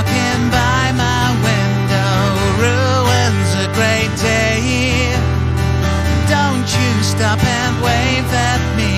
walking by my window ruins a great day. Don't you stop and wave at me.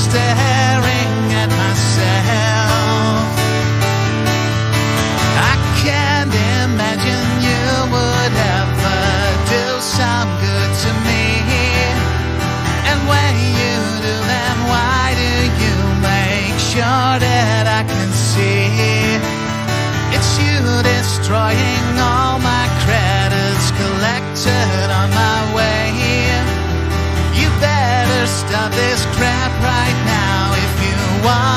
staring at myself. I can't imagine you would ever do some good to me. And when you do, then why do you make sure that I can see? It's you destroying all my credits collected on my way. You better stop this crap right now. If you wanna